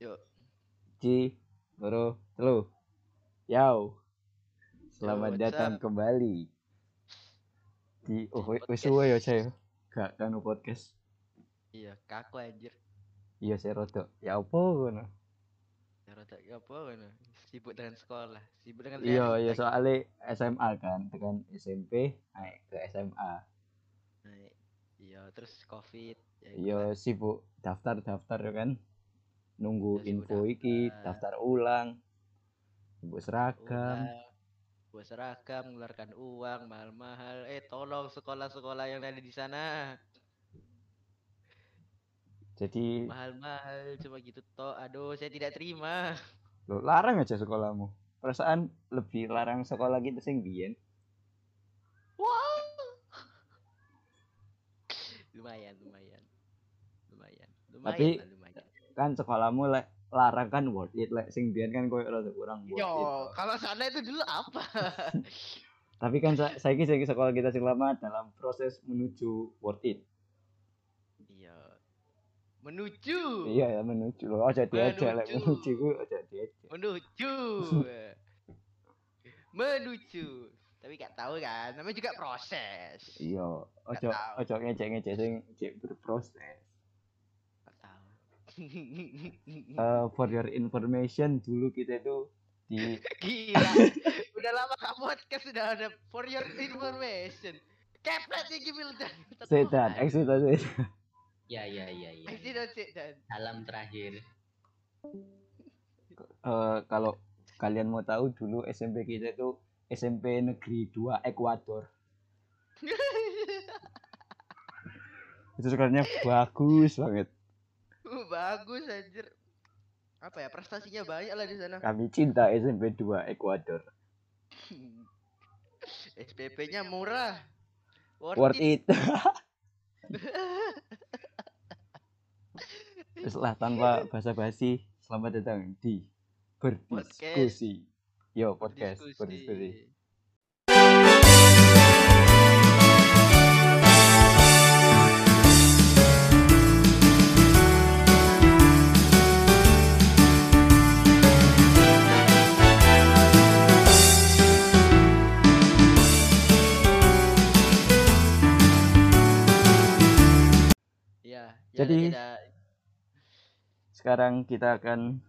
Yuk. Ci, Loro, Telu. Yau. Selamat what's datang up? kembali di oh wis suwe ya saya. Gak kan podcast. Iya, kaku anjir. Iya saya rodok. Ya apa ngono? Ya rada ya apa ngono. Sibuk dengan sekolah, sibuk dengan Iya iya soalnya SMA kan, tekan SMP naik ke SMA. Nah, Iya, terus Covid. Ya, Iya sibuk daftar-daftar ya kan. Nunggu info iki, daftar. ulang. Sibuk seragam. buat seragam, mengeluarkan uang mahal-mahal. Eh, tolong sekolah-sekolah yang ada di sana. Jadi Mahal-mahal cuma gitu toh. Aduh, saya tidak terima. lo larang aja sekolahmu. Perasaan lebih larang sekolah gitu sing biyen. Wow. lumayan, lumayan. Lumayan. Lumayan Tapi- lumayan. Kan sekolahmu lek larang kan worth it lek sing biyen kan koyo rada kurang worth it. Yo, kalau sana itu dulu apa? Tapi kan sa saiki saiki sekolah kita sing lama dalam proses menuju worth it. Iya. Menuju. Iya ya menuju loh. Aja diajak lek Menuju. ku aja diajak. Menuju. Menuju. Tapi gak tahu kan, namanya juga proses. Iya, ojo ojo ngejek-ngejek sing berproses. Eh, for your information dulu kita itu di Gila. Udah lama gak podcast sudah ada for your information. Keplet nih Gimil dan. sedan, exit aja. Ya ya ya ya. Exit dan sedan. Salam terakhir. Eh, kalau kalian mau tahu dulu SMP kita itu SMP Negeri 2 Ekuador. Itu sekolahnya bagus banget. Bagus anjir. Apa ya prestasinya banyak lah di sana. Kami cinta SMP 2 Ekuador. SPP-nya murah. Worth it. Terus lah tanpa basa-basi, selamat datang di berdiskusi. Yo podcast, berdiskusi. Jadi- tidak. Sekarang kita akan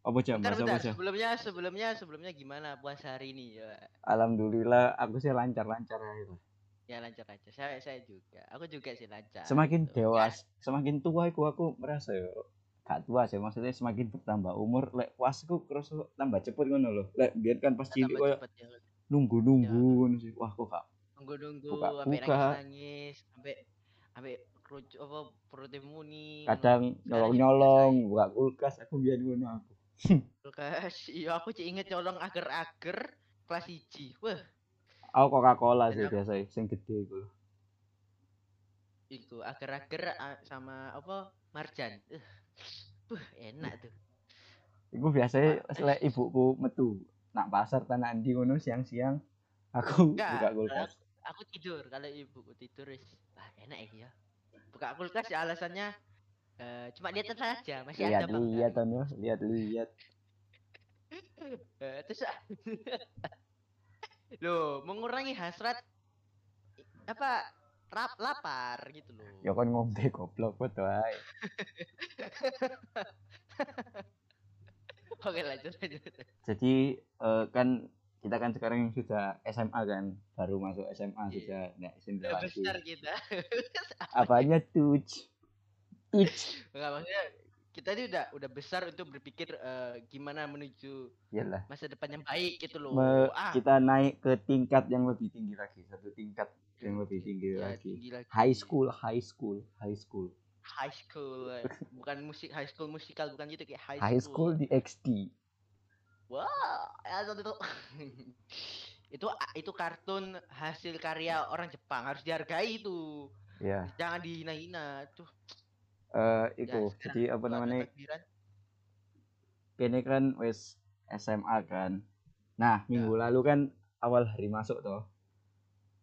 apa jam? Bentar, bentar. jam? Sebelumnya, sebelumnya, sebelumnya gimana puasa hari ini? Ya, Alhamdulillah aku sih lancar-lancar aja. lah. ya lancar aja. Saya, saya juga. Aku juga sih lancar. Semakin gitu. dewas, semakin tua aku aku merasa yo gak tua sih maksudnya semakin bertambah umur lek puasku kerasa tambah cepet ngono loh lek biar kan pas Ya, cilik tambah koyo cepet ya. sih wah kok gak Nunggu-nunggu, Buka- sampai buka. nangis-nangis, sampai sampai kerucut apa perutnya muni. kadang Sekarang jadi nyolong-nyolong buka kulkas aku biar ngono aku Kulkas, iya aku cik inget nyolong agar-agar kelas 1. Wah, aku Coca-Cola sih Enak. biasa sing gede iku lho. itu agar-agar sama apa? Marjan. Uh, enak tuh. iku biasanya Pak, lek ibuku metu nak pasar tanah andi ngono siang-siang aku Enggak, buka kulkas Aku tidur kalau ibuku tidur wis. Wah, enak ya. Buka kulkas ya alasannya eh, cuma lihat saja masih ada apa enggak. lihat-lihat anu lihat-lihat Eh, terus Loh, mengurangi hasrat apa rap lapar gitu loh. ya kan ngombe goblok betul ae Oke, lanjut lanjut. jadi eh, kan kita kan sekarang sudah SMA kan baru masuk SMA Iya. sudah Udah lagi besar kita. apanya tuh tuh Enggak maksudnya kita ini udah udah besar untuk berpikir eh, gimana menuju Yalah. masa depan yang baik gitu loh. Me- ah, kita naik ke tingkat yang lebih tinggi lagi satu tingkat yang lebih tinggi ya, lagi tinggi lagi. high school high school high school High school. eh. Bukan musik high school musikal bukan gitu kayak high, high school di XD Wah, ya, itu. Itu itu itu kartun hasil karya orang Jepang harus dihargai itu. ya Jangan dihina-hina tuh. eh Ya, itu sekarang jadi apa namanya? ini kan wes SMA kan. Nah minggu lalu kan awal hari masuk toh.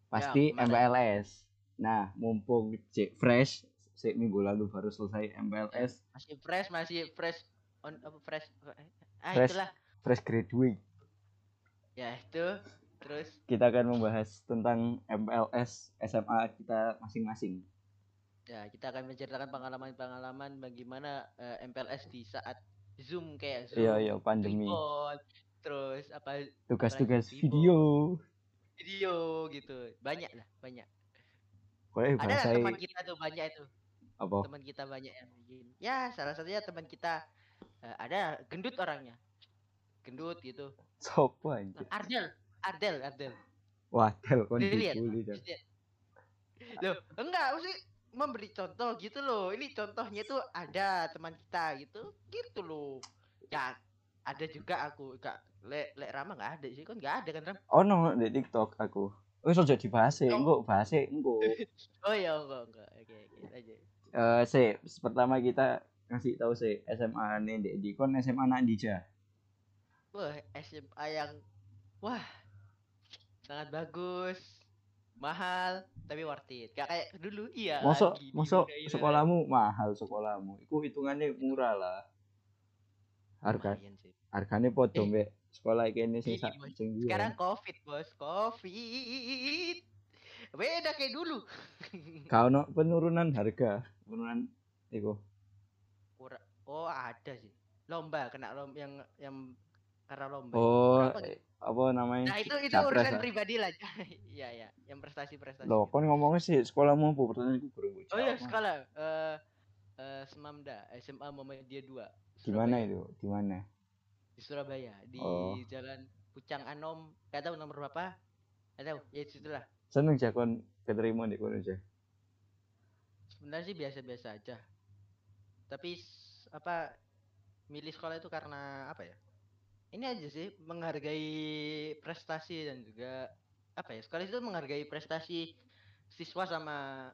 Pasti kemarin. MPLS nah mumpung cek fresh si minggu lalu baru selesai MPLS masih fresh, masih fresh on apa fresh ah Fresh. itulah fresh graduate. Ya itu. Terus? Kita akan membahas tentang MLS SMA kita masing-masing. Ya kita akan menceritakan pengalaman-pengalaman bagaimana eh, MPLS di saat zoom kayak zoom iya iya pandemi. Tripod, terus apa tugas-tugas video. Video gitu. Banyak lah banyak. Boleh ada bahasa teman kita tuh banyak itu. Apa? Teman kita banyak yang bikin. Ya salah satunya teman kita eh, ada gendut orangnya gendut gitu. Sopo anjir? Ardel Ardel Ardel. Wadel kon Dilihat, dibully. Dilihat. loh enggak mesti memberi contoh gitu loh. Ini contohnya tuh ada teman kita gitu gitu loh. Ya ada juga aku gak le le Rama nggak ada sih kan nggak ada kan Ram? Oh no di TikTok aku. Wis aja dibahas e, Oh. engko bahas e, engko. Oh ya enggak enggak oke oke aja eh se pertama kita ngasih tahu se SMA nih di kon SMA nak dija wah SMA yang wah sangat bagus. Mahal tapi worth it. Gak kayak dulu iya mosok udah, iya. sekolahmu mahal sekolahmu. Iku hitungannya murah lah. Harga harganya podo Eh, sekolah kene sing sekarang covid bos. Covid. Beda kayak dulu. Kau no penurunan harga, penurunan iku. Ura- oh ada sih. Lomba kena lomba yang yang karena lomba. Oh, apa namanya? nah itu itu Capres urusan lah. pribadi lah. Iya ya yang prestasi prestasi Loh, kon ngomongnya sih sekolahmu apa? Pertanyaan iku kurang oh iya sekolah. Eh eh, Semamda SMA Muhammadiyah 2 Di mana itu? Di mana? di Surabaya di Oh. Jalan Pucang Anom. Gak tahu nomor berapa. Gak tahu. Ya situlah Seneng ja kon keterima di kono ja. sebenarnya sih biasa-biasa aja. Tapi apa milih sekolah itu karena apa ya ini aja sih menghargai prestasi dan juga apa ya sekolah itu menghargai prestasi siswa sama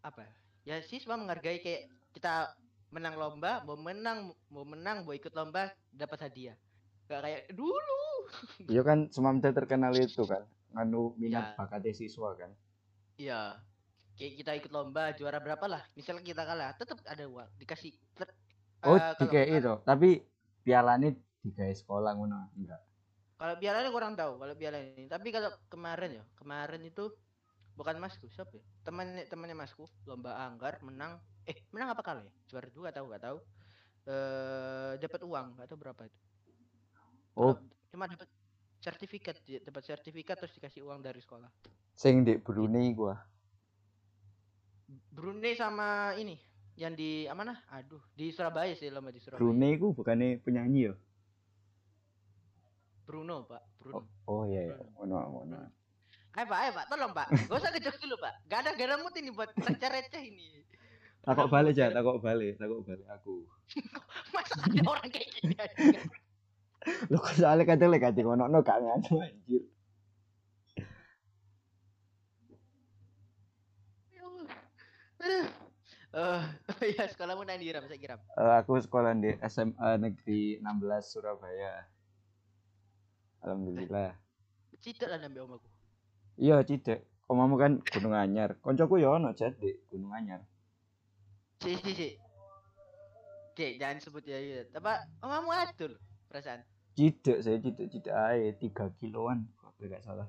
apa ya siswa menghargai kayak kita menang lomba mau menang mau menang mau ikut lomba dapat hadiah gak kayak dulu Iya kan Semamda terkenal itu kan. Nganu minat Ya. bakatnya siswa kan. Iya. Kayak kita ikut lomba juara berapa lah. Misalnya kita kalah, tetap ada uang dikasih. Ter- Oh, eh, kalau itu. Tapi digawe sekolah ngono enggak. Kalau pialanya kurang tahu kalau piala ini. Tapi kalau kemarin ya, kemarin itu bukan masku, siapa ya? Temannya temannya masku, lomba anggar menang. Eh, menang apa kalah ya? Juara dua tahu nggak tahu. Eh, dapat uang, nggak tahu berapa itu. Oh, cuma dapat sertifikat, dia dapat sertifikat terus dikasih uang dari sekolah. sing di Brunei gua. Brunei sama ini yang di mana? Aduh, di Surabaya sih lomba di Surabaya. Brunei ku bukannya penyanyi ya? Bruno, Pak. Bruno. Oh, oh iya iya. Ono ono. Ayo Pak, ayo Pak, tolong Pak. Gak usah kejok dulu Pak. Gak ada garam mut ini buat receh-receh ini. Takok balik aja, takok balik, takok balik aku. Masa ada orang kayak gini aja? Lo kok soalnya kadang lek kate ngono no gak nganu anjir. Ya. Aduh. Eh, iya sekolahmu nang di Ram, saya kira. Eh, aku sekolah di SMA Negeri 16 Surabaya. Alhamdulillah. Cidak lah nambah omaku. Iya, Cidek. Omamu kan Gunung Anyar. Koncoku ya ono Jat di Gunung Anyar. Si, si, si. Cek, jangan sebut ya. ya. Apa, omamu adul perasaan. Cidek saya cidek cidek ae 3 kiloan kalau gak salah.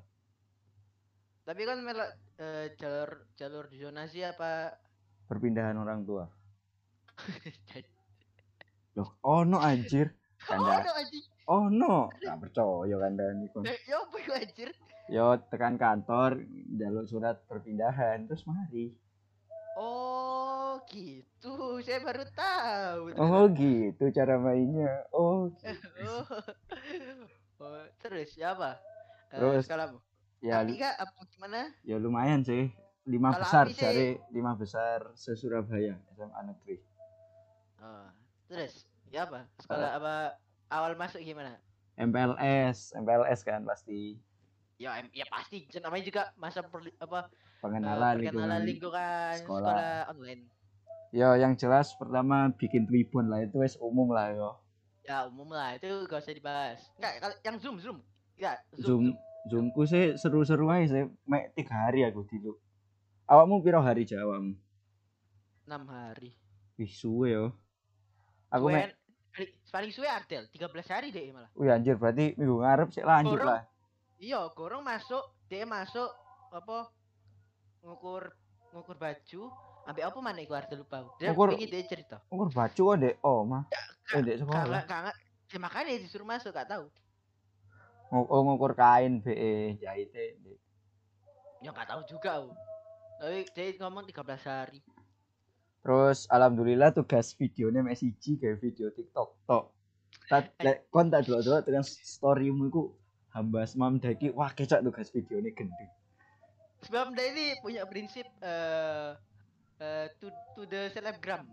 Tapi kan melok eh, jalur jalur zonasi apa Perpindahan orang tua. Loh, ono anjir. Oh, Kanda. no, anjing. Ono. Gak percaya kandani kon. Eh, Ya apa itu anjir? Yo tekan kantor jalur surat perpindahan terus mari. Oh, gitu. Saya baru tahu. Oh gitu cara mainnya. Oh Oh. oh, terus ya apa? Eh, Terus, sekolahmu. ya Api kah? Apa gimana? ya lumayan sih. Lima Kalau besar dari lima besar se Surabaya SMA negeri. Oh, terus ya apa? Sekolah apa awal masuk gimana? MPLS, MPLS kan pasti Ya, ya pasti namanya juga masa perli- apa pengenalan perkenalan lingkungan. lingkungan sekolah. sekolah. online. Yo yang jelas pertama bikin tribun lah itu wes umum lah yo. Ya umum lah itu gak usah dibahas. Enggak, kalau yang zoom zoom. Ya, Zoom Zoomku sih seru-seru aja sih. Mek tiga hari aku dulu. Awakmu piro hari Jawamu? 6 hari. Wih suwe yo. Aku mek paling, paling suwe Ardel 13 hari deh malah Wih anjir berarti minggu ngarep sih lanjut Gorong. lah. iya gorong masuk dia masuk apa ngukur ngukur baju ambil apa mana iku Ardel lupa dia Ngukur- pengen dia cerita Ukur baju kok dek oh mah. Eh dek sekolah. Kagak, kagak. Ya makanya disuruh masuk, gak tahu. Oh ngukur kain BE jahit Dek. Ya gak tahu juga. Tapi dia ngomong 13 hari. Terus alhamdulillah tugas videonya mek siji kayak video TikTok tok. Tak lek kon tak delok-delok dengan storymu iku hamba semam daki wah kecak tugas videonya gendeng. Sebab dia ini punya prinsip eh eh, to, to the selebgram.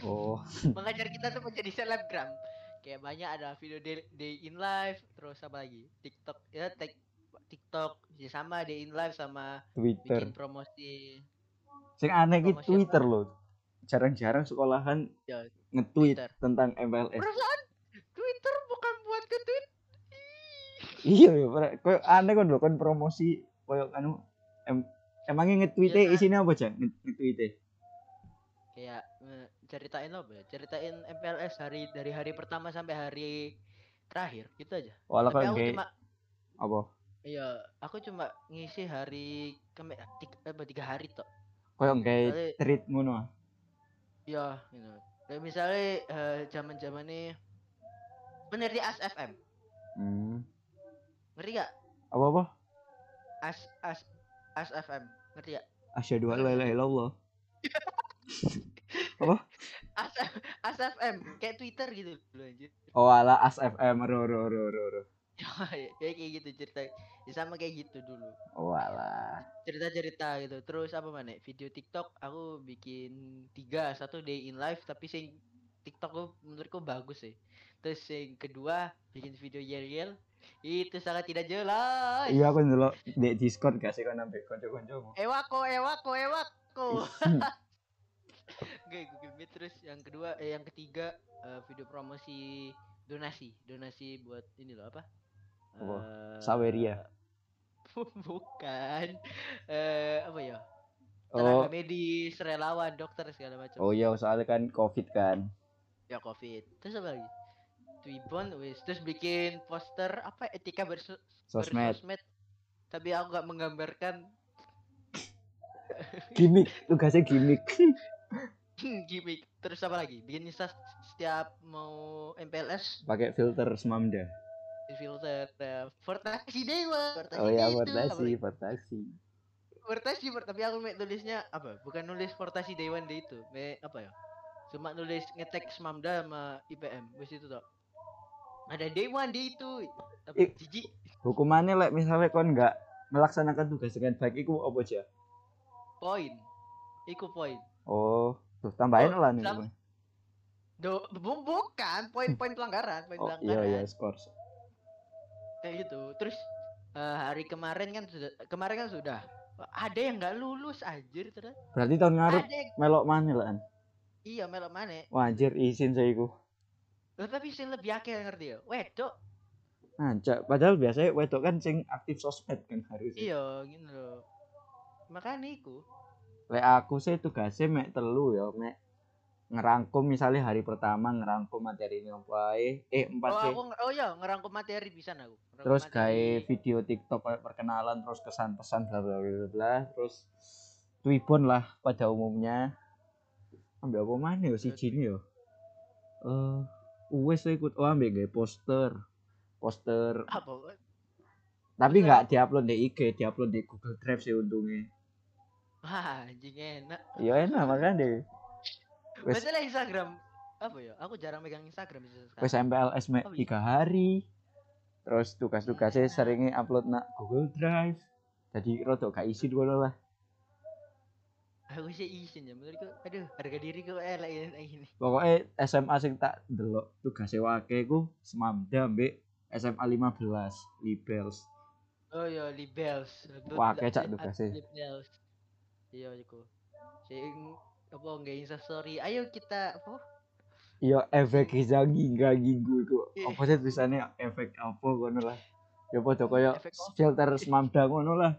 Oh, Mengajar kita tuh menjadi selebgram. Kayak banyak ada video day, day in live, terus apa lagi? TikTok ya tek, TikTok ya sama day in live sama Twitter. bikin promosi Sing aneh Promosi Twitter loh. Jarang-jarang sekolahan Ya, nge-tweet Twitter. tentang MLS. Perasaan Twitter bukan buat ke tweet. Iya ya, pra- koyo aneh kon lho kon promosi koyo anu em, emangnya nge-tweet Iya, kan? isinya apa aja? Nge-tweet kayak ceritain apa ya ceritain MPLS hari dari hari pertama sampai hari terakhir gitu aja Walah tapi koyo aku kayak cuma apa? iya aku cuma ngisi hari keme tiga, apa, tiga hari tok Koyo kayak tweet ngono. Iya gitu. Kayak misalnya eh, zaman zaman ini bener di As FM Hmm. ngerti gak Apa apa? As As As FM ngerti gak Asyhadu an la ilaha illallah. As, As FM kayak Twitter gitu loh anjir. Oh ala ro ro ro ro ro. Ya kayak gitu cerita ya, sama kayak gitu dulu. Oh ala. cerita-cerita gitu terus apa mana video TikTok aku bikin tiga satu day in life tapi sing TikTok gue menurutku bagus sih. Terus yang kedua bikin video yel-yel itu sangat tidak jelas. Iya aku ndelok di Discord gak sih kon sampe kanca-kancamu. ewako ewako ewako. Gak Google Meet terus yang kedua eh yang ketiga eh, video promosi donasi donasi buat ini loh apa Apa? Eh, Saweria. bukan. Eh apa ya? Oh, tenaga medis relawan dokter segala macam. Oh iya soalnya kan Covid kan. ya covid. Terus apa lagi? Twibbon wis. Terus bikin poster apa? Etika berso Sosmed. bersosmed. Tapi aku gak menggambarkan. Gimik, tugasnya gimik. gimmick. Terus apa lagi? Bikin insta setiap mau MPLS Pakai filter semamda. Di filter uh, Fortasi Dewa Fortasi Oh iya, itu, portasi, lagi? portasi. Fortasi Fort- tapi aku mek tulisnya apa? Bukan nulis Fortasi Dewan Day itu. Me apa ya? Cuma nulis ngetek Smamda sama IPM wis itu tok ada Dewan Day itu. Tapi Ik- jijik. Hukumannya lek misalnya kon nggak melaksanakan tugas dengan baik iku apa aja? poin. Iku poin. Oh, tuh tambahin Oh, lah nih. do bu- bukan. Poin-poin pelanggaran poin Oh iya pelanggaran iya skor. Kayak gitu. Terus eh, hari kemarin kan sudah kemarin kan sudah. Ada yang nggak lulus anjir terus. Berarti tahun ngarep yang melok mana lah? iya melok mana Wah anjir izin saya iku. Lah, tapi sing lebih akeh ngerti ya wedok. Ngancak, padahal biasanya wedok kan sing aktif sosmed kan harusnya. iya gitu loh makanya iku. Lek aku sih tugasnya mek telu ya, mek ngerangkum misalnya hari pertama ngerangkum materi ini apa eh empat oh aku oh iya ngerangkum materi bisa aku. Ngerangkum terus kayak video TikTok perkenalan terus kesan pesan bla bla bla bla, terus Twibbon lah pada umumnya. Ambil apa mana ya si Jini ya eh wes saya ikut oh ambil gak poster. Poster. Apa tapi nggak diupload di IG diupload di Google Drive sih untungnya. Wah anjing enak. Ya enak makanya. deh Wes- Betul Instagram. Apa ya? Aku jarang megang Instagram wes MPLS mek Oh, iya. tiga hari. Terus tugas-tugasnya Enak. seringnya upload nak Google Drive. Jadi rodok gak isi dulu lah. Aku sih izin ya. Menurutku aduh harga diri kok elek ya kayak gini pokoknya SMA sing tak delok tugas wake ku semamda mbek SMA 15 Libels. Oh iya libels. Kecak li- tugasnya. libels. Iya iku. Sing apa nggak insta story ayo kita apa iya efek Hizagi gak ginggu iku Iya. apa sih tulisannya efek apa ngono lah ya padha apa? filter semamda ngono lah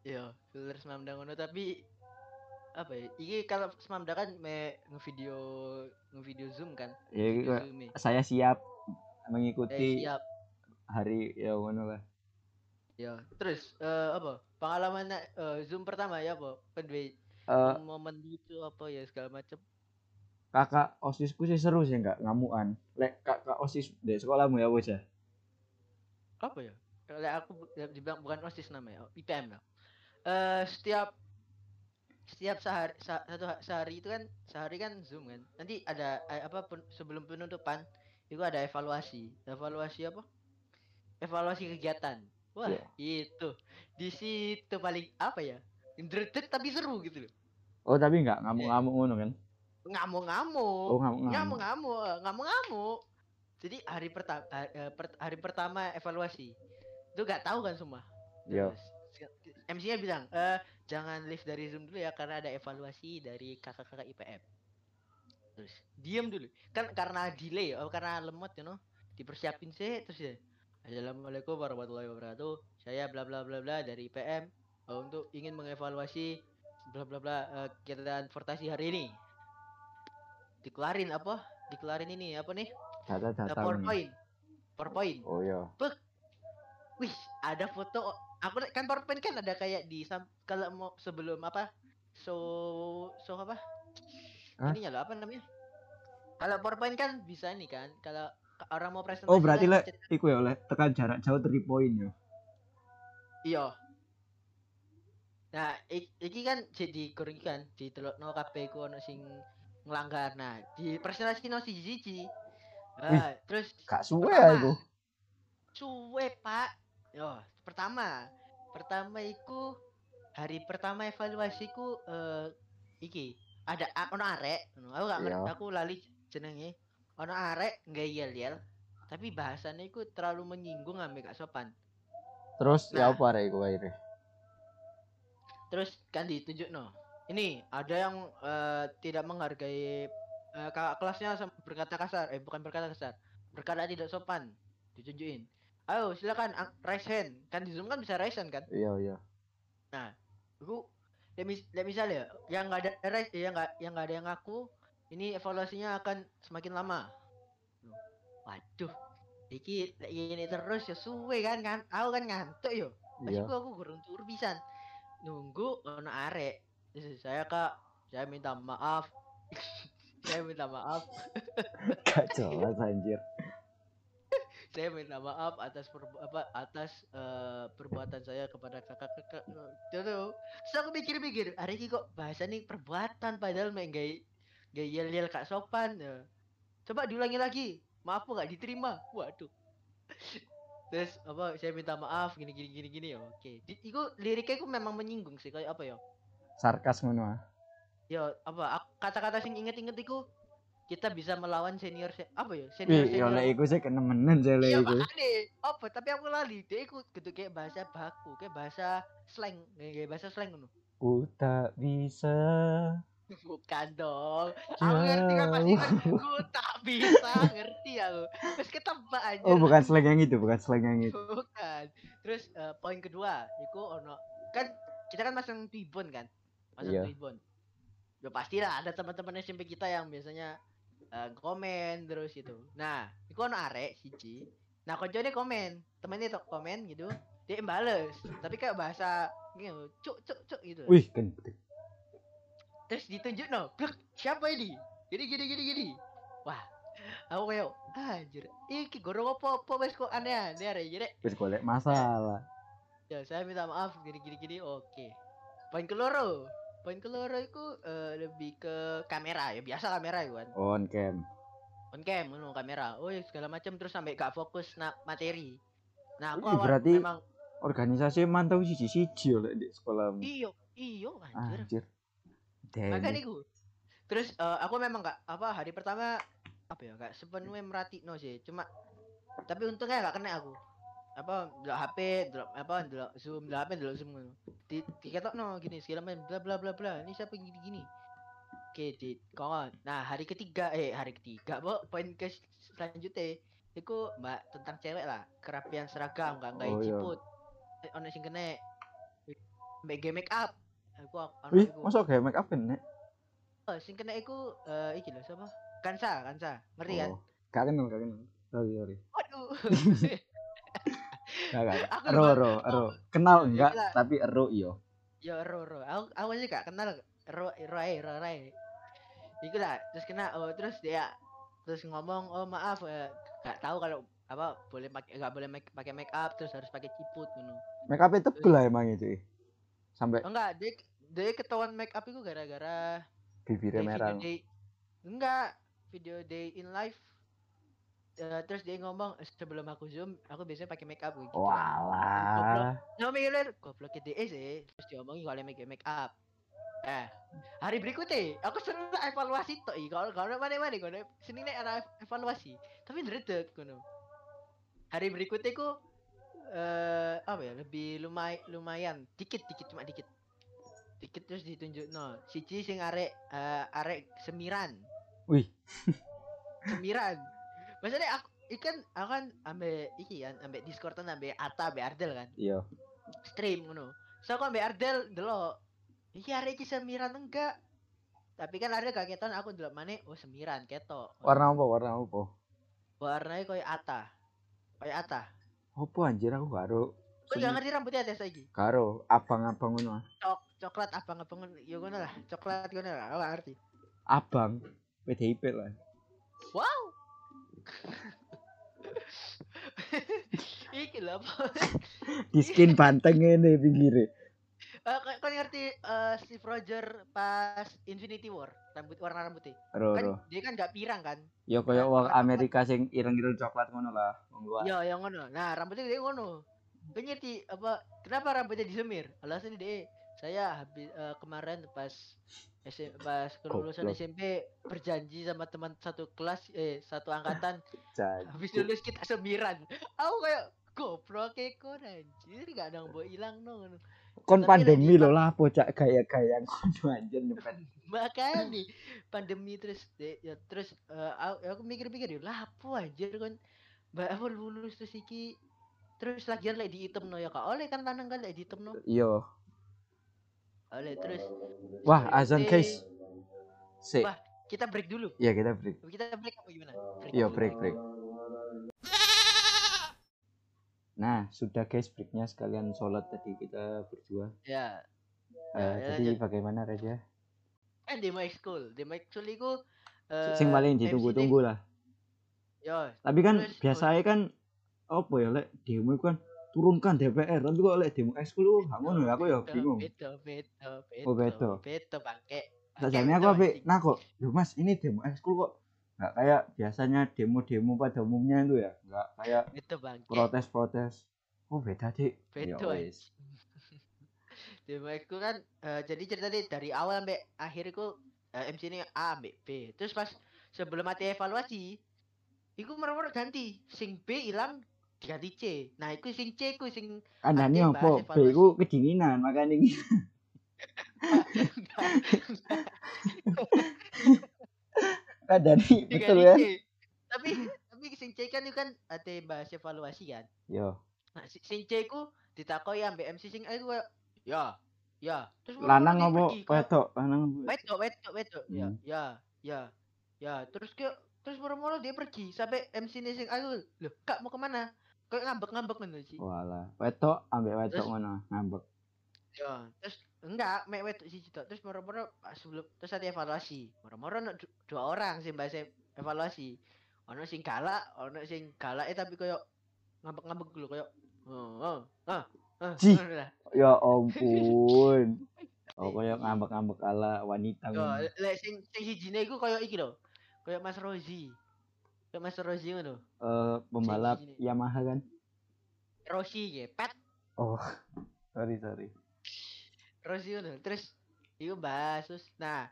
iya filter semam ngono tapi apa ya? Iki kalau semamda kan me ngevideo ngevideo zoom kan. Ya zoom nih. saya siap Eh, mengikuti siap. hari ya ngono lah. Ya. Terus eh, apa? Pengalaman eh, zoom pertama ya apa? Pendwe Eh momen itu apa ya segala macam. kakak osisku sih seru sih enggak ngamuan. Lek kakak osis di sekolahmu ya bocah. Apa ya? Kalau aku ya, dibilang bukan OSIS namanya, oh, IPM lah. Eh setiap setiap sehari sa- satu ha- sehari itu kan sehari kan zoom kan. Nanti ada eh, apa pen- sebelum penutupan itu ada evaluasi. Evaluasi apa? Evaluasi kegiatan. Wah, Iya. itu. Di situ paling apa ya? Greget tapi seru gitu loh. Oh tapi enggak ngamuk-ngamuk ngono kan? Ngamuk-ngamuk. Oh ngamuk-ngamuk. ngamuk-ngamuk ngamuk-ngamuk jadi hari pertama hari pertama evaluasi itu gak tahu kan semua Iya. MC-nya bilang eh jangan live dari zoom dulu ya karena ada evaluasi dari kakak-kakak IPM terus diem dulu kan karena delay oh karena lemot you know dipersiapin sih terus ya Assalamualaikum warahmatullahi wabarakatuh saya bla bla bla bla dari IPM eh, untuk ingin mengevaluasi bla bla bla eh, kegiatan portasi hari ini. Dikelarin apa? Dikelarin ini apa nih? Eh, Data-data. ngono. PowerPoint. PowerPoint. Oh iya. wih ada foto. Aku kan PowerPoint kan ada kayak di kalau mau sebelum apa? So so apa? Hah? ininya loh apa namanya? Kalau PowerPoint kan bisa nih kan kalau ka- orang mau presentasi Oh berarti kan lek iku ya oleh tekan jarak jauh 3 poin yo. iya nah iki kan jadi kurang kan di telok no kabeh ku ono sing ngelanggar nah di presentasi no siji siji Ah, terus Gak suwe aku. Suwe pak Yo pertama Pertama iku Hari pertama evaluasiku eh Iki Ada ono arek. Aku gak ngerti Iya. Aku lali jenenge Ono arek nggak yel yel Tapi bahasannya iku terlalu menyinggung ambek gak sopan Terus ya Nah. apa arek iku akhirnya? Terus kan ditunjuk no. Ini ada yang eh, tidak menghargai eh, kakak kelasnya berkata kasar. Eh bukan berkata kasar. Berkata tidak sopan. Ditunjukin. Ayo silakan ang- raise hand. Kan di zoom kan bisa raise hand kan? Iya iya. aku ya, mis ya misalnya yang nggak ada res yang nggak yang nggak ada yang ngaku ini evaluasinya akan semakin lama. Waduh. Iki gini terus ya suwe kan kan aku kan ngantuk yo. Pas aku gurung turu pisan nunggu ono arek saya kak. Saya minta maaf. Saya minta maaf. Gak jelas anjir. saya minta maaf atas perbu- apa atas eh, perbuatan saya kepada kakak-kakak itu terus aku mikir-mikir hari ini kok bahasa nih perbuatan padahal main gay gay yel yel kak sopan ya. coba diulangi lagi. Maaf nggak diterima. Waduh terus apa saya minta maaf gini gini gini gini ya oke Di- itu liriknya itu memang menyinggung sih kayak apa ya Sarkas ngono ah. ya apa ak- kata-kata sing inget-inget itu kita bisa melawan senior se- apa ya senior senior lek iku sih kenemenen sih lek Iya iku. makanya apa tapi aku lali dia ikut gitu kayak bahasa baku kayak bahasa slang kayak kayak bahasa slang ngono Ku tak bisa bukan dong. Aku ngerti kan pasti aku tak bisa ngerti aku. Terus ketebak aja. Oh bukan slang yang itu, bukan slang yang itu. bukan. Terus eh, poin kedua itu ono kan kita kan masang tribun kan? Masang Iya. tribun. Ya pastilah ada teman-teman SMP kita yang biasanya eh, komen terus itu nah itu ono arek siji. Nah koncone komen. Temennya tuh komen gitu. Dia bales. Tapi kayak bahasa gitu cuk cuk cuk gitu. Wih, kan. Terus ditunjuk no blek siapa ini gini gini gini gini wah aku kayak anjir iki gorong apa apa wes kok aneh aneh arek jadi Wis golek masalah. ya saya minta maaf gini gini gini oke poin keloro poin keloro itu eh, lebih ke kamera ya biasa kamera ya kan On cam. on cam ngono kamera oh ya segala macam terus sampai gak fokus na materi nah aku awal berarti- memang Organisasi mantau siji-siji yo lek di sekolahmu. iyo iyo anjir Anjir. Damn. makanya iku terus eh, aku memang gak apa hari pertama apa ya gak sepenuhnya merhatiin sih. Cuma tapi untungnya gak kena aku. Apa delok HP delok apa delok zoom delok HP delok zoom ngono. Di diketok no gini segala macam bla bla bla bla. Ini siapa gini gini. Oke di kawan. Nah hari ketiga eh hari ketiga bo poin ke selanjutnya itu mbak tentang cewek lah. Kerapian seragam gak nggak Oh, iya. ciput eh, ono sing kena mbak game make up aku aku Wih, masa kayak make up kena? Oh, sing kena iku eh iki lho sapa? Kansa, Kansa. Ngerti kan? Oh, gak kenal, gak kenal. Sorry, sorry. Waduh. Gak, gak. Aku Ero, ero, ero. Kenal enggak, Gila. tapi ero iyo. ya ro ro. Aku aku aja gak kenal ro ro ae, ro ae. Iku lah, terus kena oh terus dia terus ngomong, "Oh, maaf, eh, gak tahu kalau apa boleh pakai gak boleh make, pakai make up terus harus pakai ciput ngono." Make up itu tebel lah emangnya cuy. Sampai Oh, enggak, dia dia ketahuan make up itu gara-gara bibirnya dia merah. video day enggak video day in life Eh, terus dia ngomong "Eh, sebelum aku zoom aku biasanya pakai make up gitu lah. Walah. Nah, mikir goblok DE sih, terus diomongin kalau make make up. Eh, hari berikutnya aku sering evaluasi tuh, kalau kalau mana mana kono sini ada evaluasi, tapi ndredeg kono. Hari berikutnya ku eh apa ya lebih lumayan lumayan dikit dikit cuma dikit dikit terus ditunjuk no siji sing arek eh, arek semiran Wih, semiran maksudnya aku ikan aku kan ambil iki kan ambil discord kan ambil Ata ambil Ardel kan iya. stream ngono. So aku ambek Ardel delok. Iki arek iki semiran enggak? Tapi kan Ardel kagetan aku delok maneh oh semiran ketok. Warna apa? Warna apa? warnanya koyo Ata. Koyo Ata. Apa anjir aku karo. Kok gak ngerti rambutnya ada saiki? Karo abang-abang ngono. Cok coklat abang-abang ngono. ya ngono lah, coklat ngono lah, gak ngerti. Abang PDIP lah. Wow. iki lho apa? Di skin banteng ini pinggirnya. Eh, kau kau ngerti eh, Steve Roger pas Infinity War rambut warna rambutnya Ro, kan ro. dia kan gak pirang kan Ya kaya wong Amerika sing ireng-ireng coklat ngono lah. Wong luar. Iya, yang ngono. Nah, rambutnya dia ngono. Kau ngerti apa? Kenapa rambutnya disemir? Alasan dia saya habis eh, kemarin pas SM, pas kelulusan. SMP berjanji sama teman satu kelas eh satu angkatan habis lulus kita semiran. Aku kayak goblok kayak kon anjir gak ada yang hilang no ngono. Kon pandemi lagi lho lah bocah gaya-gaya ngono anjir nyepet. Makanya nih pandemi terus deh, ya terus eh, aku, mikir-mikir ya lah apa anjir kon mbak aku lulus terus iki terus lagian lagi diitem no ya kak oleh kan lanang kan lagi diitem no Iya. oleh terus Wah, azan guys. Sik. Wah. kita break dulu Iya, kita break. kita break apa gimana Iya, dulu. break, break. Nah, sudah guys breaknya sekalian sholat tadi kita berdua. ya Eh, ya, jadi lanjut. bagaimana Raja? kan demo school demo school itu eh, Sing paling ditunggu-tunggu lah. ya Tapi kan biasanya kan apa ya lek demo itu kan turunkan DPR tapi kok lek demo ekskul oh gak ngono ya aku ya bingung. beda beda beda Oh, beda. beda bangke Sajane aku ape nah kok Mas ini demo ekskul kok nggak kayak biasanya demo-demo pada umumnya itu ya. Nggak kayak protes-protes. Oh beda Ya beda wis. Demo itu kan eh, jadi ceritanya dari awal sampai akhir itu eh, MC ini A sampai B. Terus pas sebelum mati evaluasi, itu mereka ganti. Sing B hilang diganti C. Nah, itu sing C itu sing andane apa? B ku kedinginan makanya ini andane betul diganti ya. Tapi tapi sing kan itu kan ada bahas evaluasi kan. yo Nah, si- sing itu ditakoi ambek MC sing A itu kayak, ya, ya. Terus lanang dia apa wedok lanang wedok wedok wedok ya Hmm. ya ya ya terus ke terus moro-moro dia pergi sampai MC ini sing aku loh kak mau ke mana kayak ngambek-ngambek ngono sih Walah, wedok ambek wedok ngono ngambek. ya terus enggak mek wedok sih tok terus moro-moro pas sebelum terus ada evaluasi moro-moro ono du- dua orang sing bahas e- evaluasi ono sing galak ono sing galak eh tapi koyo ngambek-ngambek dulu koyo oh oh ah ah ngono lah. Ya ampun. Oh, kayak ngambek-ngambek ala wanita Yo, lek sing sing sijine iku koyo iki lho koyo Mas Rozi koyo Mas Rozi ngono Eh, pembalap sini. Yamaha kan? Rosi ya, pet Oh, sorry sorry. Rosi ngono. Terus iku bahas terus nah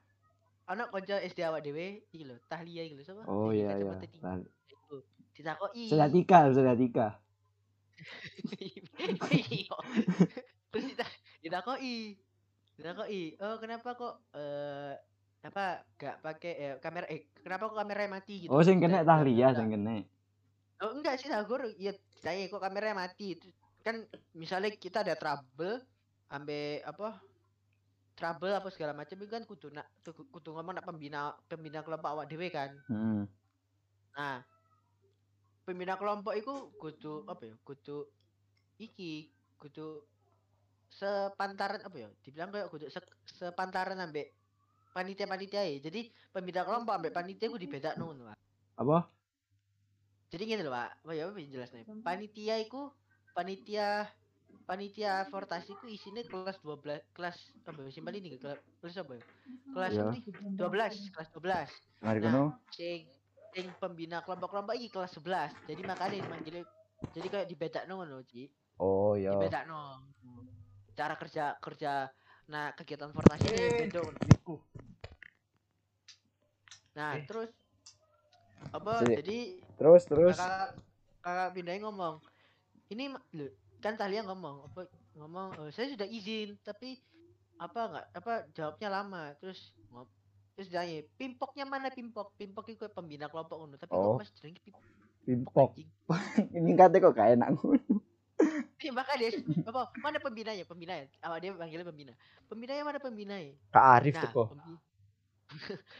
ana kanca SD awak dhewe iki lho, Tahlia iki lho sapa? Oh iya iya. kacamata tinggi Lan- iku. Ditakoki. Sedatika, sedatika. Iya. Terus ditakoki. Ditakoki, "Oh, kenapa kok eh apa gak pakai eh, kamera eh kenapa kok kameranya mati gitu?" Oh, sing kena Tahlia sing kena. Oh enggak sih Tagor, iya saya kok kameranya mati. Terus Kan misalnya kita ada trouble ambe apa? trouble apa segala macam itu kan kudu nak kudu- ngomong nak pembina pembina kelompok awak dhewe kan. Hmm. Nah, pembina kelompok itu kudu apa ya? Kudu iki, kudu sepantaran apa ya? Dibilang kayak kudu se, sepantaran ambek panitia-panitia ya. Jadi pembina kelompok ambek panitia ku dibedakno ngono, Pak. Apa? Jadi gini loh, Pak. Apa ya apa jelasnya? Panitia iku panitia panitia fortasi ku isinya kelas 12 kelas apa ya? Simpel ini kelas kelas apa ya? Kelas Iya. apa nih? 12, kelas 12. Mari Nah. kono. sing sing pembina kelompok-kelompok iki kelas 11. Jadi makanya dimanggil jadi kayak dibedakno ngono, Ci. Oh iya. Dibedakno. Cara kerja kerja nah kegiatan fortasi ini beda ngono. Nah, terus apa Jadi, jadi Terus terus. kakak kakak pindahin ngomong ini lho, kan Talia ngomong apa ngomong "Eh, saya sudah izin tapi apa enggak apa jawabnya lama. Terus ngom terus ditanya pimpoknya mana pimpok? Pimpok itu pembina kelompok ngono tapi Oh. kok mas jenenge pimpok. Pimpok. Ini kate kok gak enak ngono. Iya, makanya dia apa mana pembinanya? Pembinanya awak dia panggilnya pembina. Pembinanya mana pembinanya? Kak Arif nah teko. pembi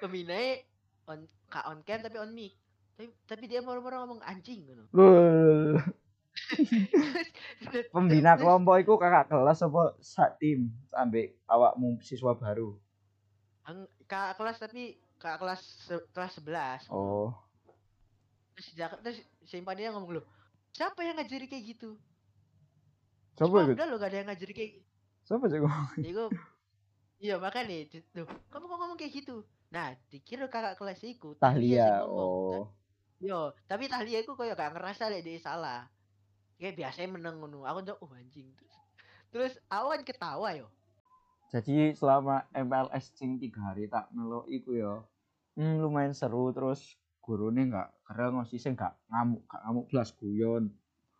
pembinanya on kak on cam tapi on mic. Tapi, tapi dia moro-moro ngomong anjing ngono. Loh, Pembina kelompok iku kakak kelas apa sak tim ambek awakmu siswa baru. Kakak kelas tapi kakak kelas se- kelas 11 Oh. terus jak- terus simpan dia ngomong lu siapa yang ngajari kayak gitu Coba ikut. udah lo gak ada yang ngajari kayak Coba sih ngomong. iya makanya tuh kamu kok ngomong kayak gitu nah dikira kakak kelas iku Tahlia. Oh. yo tapi Tahlia iku kayak gak ngerasa lek dia salah kayak biasanya meneng ngono. Aku tuh oh anjing. Terus terus awan ketawa yo. Jadi selama MLS sing tiga hari tak melo iku ya. Hmm, lumayan seru. Terus gurune nggak karena ngosise nggak ngamuk gak ngamuk belas guyon.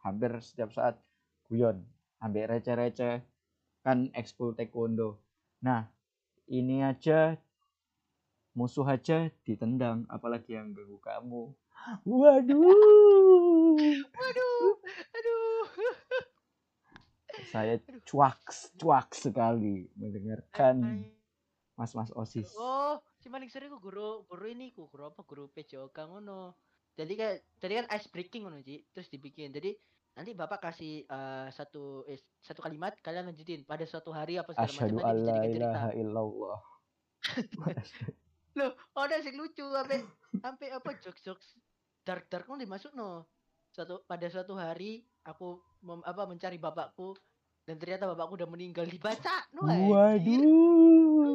Hampir setiap saat guyon hampir receh-receh. Kan ekskul taekwondo. Nah ini aja musuh aja ditendang apalagi yang ganggu kamu. Waduh. Aduh aduh. Saya cuak cuak sekali mendengarkan mas-mas osis. Oh, si paling sering ku guru guru ini ku guru apa? Guru PJOK ngono. Jadi kayak jadi kan ice breaking ngono Ci, terus dibikin. Jadi nanti Bapak kasih eh, satu eh, satu kalimat kalian lanjutin. Pada suatu hari apa segala macam asyhadu nanti cerita. ilaha illallah Loh, ada sing lucu sampai sampai apa jokes-jokes dark-dark ngono dimasuk no. Suatu pada suatu hari aku mem- apa mencari bapakku dan ternyata bapakku udah meninggal dibaca no waduh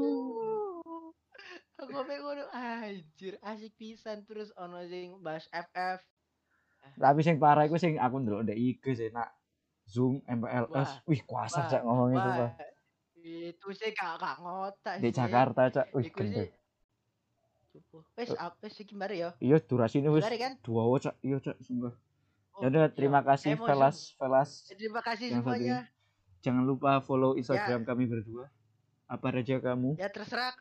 Aku sampe ngono anjir asik pisan terus ono sing bahas FF. tapi sing parah iku sing aku ndelok ndek IG sih nak Zoom MPLS Wah, wih kuasa cak ngomong itu Pak. itu sih gak ngotak di sih. Jakarta cak wih sih. gendeng. Wes apa wes iki bare ya. iya durasinya wis kan? dua wo, cak iya cak sumpah Oh, ya udah iya. terima kasih Velas. Velas Terima kasih yang satu semuanya. jangan lupa follow Ya. Instagram kami berdua apa raja kamu Ya terserah.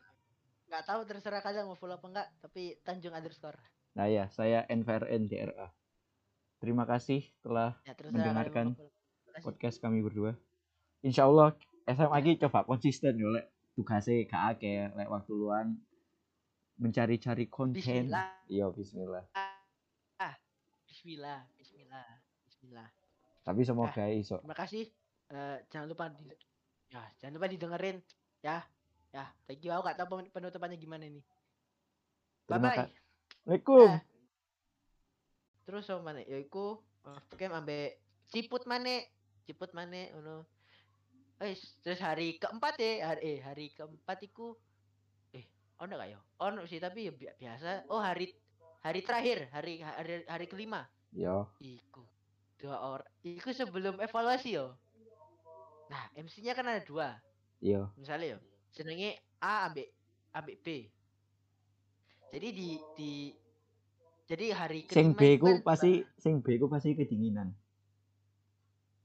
Gak tahu terserah kalian mau follow apa enggak, tapi Tanjung underscore. nah ya saya NVRN DRA terima kasih telah Ya Mendengarkan podcast kami berdua. Insya Allah SMA lagi coba konsisten yo lek tugasnya gak akeh lek waktu luang mencari-cari konten. Bismillah. Iya bismillah. Bismillah, bismillah, bismillah. Tapi semoga iso. Terima kasih. Eh, jangan lupa di ya, jangan lupa didengerin ya. Ya, thank you. Aku gak tahu pen- penutupannya gimana nih. Bye Terima bye. Assalamualaikum. Eh, Terus sama mana? Ya iku oke ambek ciput mana? Ciput mana ngono. Eh, terus hari keempat ya, hari eh hari keempat iku eh ono gak ya? Ono sih tapi ya bi- biasa. Oh, hari hari terakhir, hari hari hari kelima. Yo, Iku dua orang. Iku sebelum evaluasi yo. Nah, MC-nya kan ada dua. yo. Misalnya yo, senengnya A ambek ambek B. Jadi di di jadi hari Sing kelima B itu ku kan pasti sing B ku pasti kedinginan.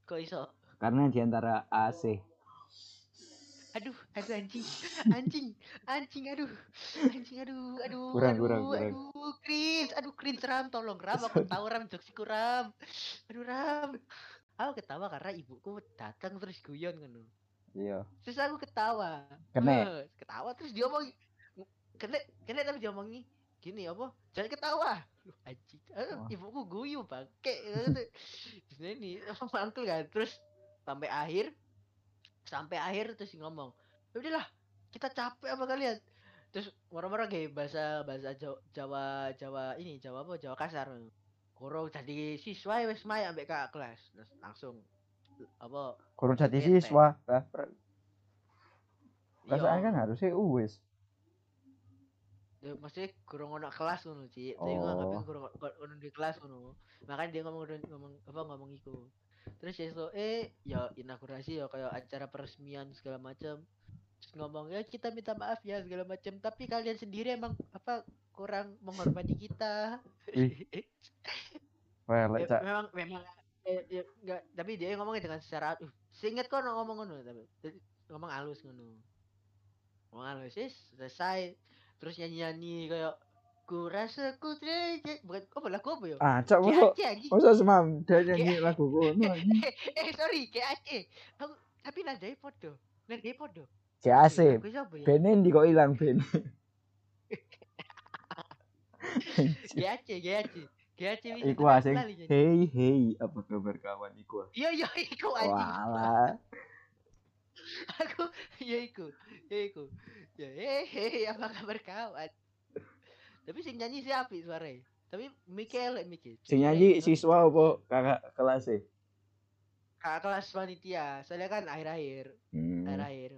kok iso? Karena di antara AC. Aduh, aduh anjing, anjing, anjing, aduh, anjing, aduh, aduh, Kurang, aduh, kurang, kurang. aduh, cringe, aduh, cringe ram, tolong ram, aku tahu ram, joksiku ram, aduh ram, aku ketawa karena ibuku datang terus guyon kan, iya. Terus aku ketawa. Kene. Eh, ketawa terus dia ngomong kena kena tapi dia ngomongi gini apa? Jangan ketawa. Loh, anjing. Wah. ibuku guyu bangke terus ini mangkel kan? Terus sampai akhir sampai akhir terus ngomong "Ya udahlah kita capek apa kalian? Terus marah-marah kayak bahasa bahasa Jawa, Jawa Jawa ini Jawa apa? Jawa kasar. Kurang jadi siswa ya wes main ambek kakak kelas. Terus langsung apa? Kurang jadi siswa lah iya, perasaan kan harusnya uwis Ya, maksudnya kurang ono kelas ngono Ci. Tapi gua Oh. nganggapnya kurang di kelas ngono. Makanya dia ngomong ngomong apa ngomong iku. Terus ya so, eh ya inaugurasi ya kayak acara peresmian segala macam. Terus ngomong ya kita minta maaf ya segala macam, tapi kalian sendiri emang apa kurang menghormati kita. Lek Ya, memang memang eh, ya, enggak, tapi dia ngomongnya dengan secara uh, seingat kok ngomong ngono tapi jadi ngomong halus ngono. Ngomong halus yes, selesai. Terus nyanyi-nyanyi kayak ku rasa ku tidak bukan apa lagu apa ya? ah cak masa masa semam dia nyanyi lagu kono anjing. eh sorry Aceh. Aku tapi nadanya podo. Nadanya podo. Siapa ya? benen di kok ilang ben. Kayak Aceh wis iku asing hey hey apa kabar kawan iku. Iya iya iku anjing. walah aku ya iku ya iku ya hehe apa kabar kawan tapi sing nyanyi si api suaranya. Tapi Mikel Mikel sing nyanyi siswa apa kakak kelas e? Kakak kelas panitia. Soalnya kan akhir-akhir. Hmm. akhir-akhir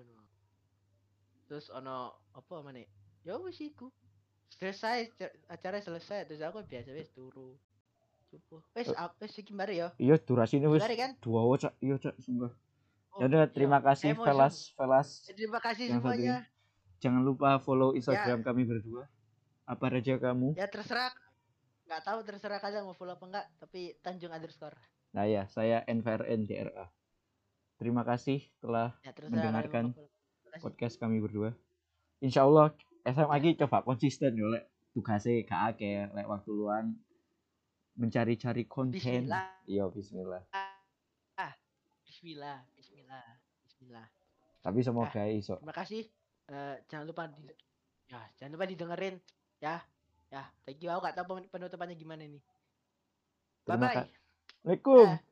terus ono apa mana ya wis iku. Selesai ca- acara selesai terus aku biasa wis turu. Cukup. Wes, Eh. wes iki mari ya. iya durasinya wis Mari kan? dua cak. Iya cak sumpah. Oh, ya udah terima kasih Saya mau Velas Velas. Terima kasih semuanya. jangan lupa follow Instagram kami berdua apa raja kamu Ya terserah. Nggak tahu terserah kalian mau follow apa enggak, tapi Tanjung underscore. nah ya saya NVRN DRA terima kasih telah Ya Mendengarkan podcast kami berdua. Insya Allah SMA lagi coba konsisten yo lek tugasnya gak akeh lek waktu luang mencari-cari konten. Iya bismillah. Bismillah, bismillah, bismillah. Tapi semoga iso. Terima kasih. Eh, jangan lupa di ya, jangan lupa didengerin ya. Ya, thank you. Aku nggak tahu pen- penutupannya gimana nih. Bye bye. Assalamualaikum. Dah.